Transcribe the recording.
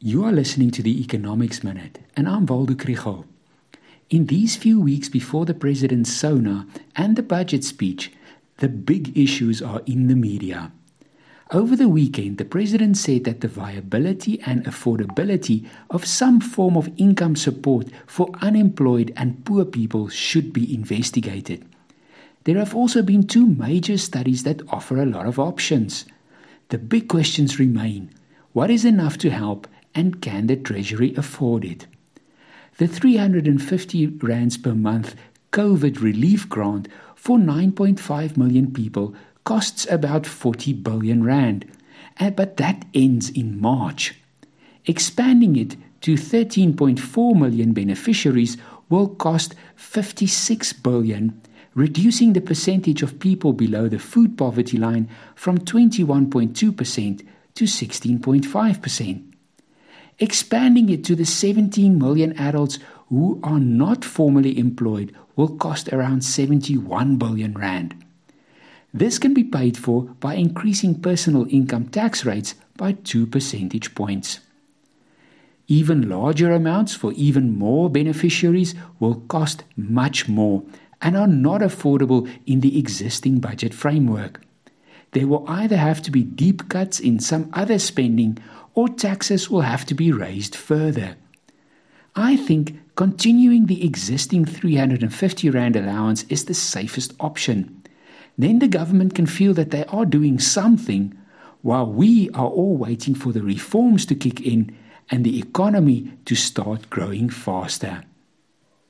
You are listening to the Economics Minute, and I'm Waldo Krugell. In these few weeks before the president's SONA and the budget speech, the big issues are in the media. Over the weekend, the president said that the viability and affordability of some form of income support for unemployed and poor people should be investigated. There have also been two major studies that offer a lot of options. The big questions remain what is enough to help? And can the Treasury afford it? The 350 rands per month COVID relief grant for 9.5 million people costs about 40 billion rand, eh, but that ends in March. Expanding it to 13.4 million beneficiaries will cost 56 billion, reducing the percentage of people below the food poverty line from 21.2% to 16.5%. Expanding it to the 17 million adults who are not formally employed will cost around 71 billion rand. This can be paid for by increasing personal income tax rates by 2 percentage points. Even larger amounts for even more beneficiaries will cost much more and are not affordable in the existing budget framework. There will either have to be deep cuts in some other spending or taxes will have to be raised further. I think continuing the existing 350 Rand allowance is the safest option. Then the government can feel that they are doing something while we are all waiting for the reforms to kick in and the economy to start growing faster.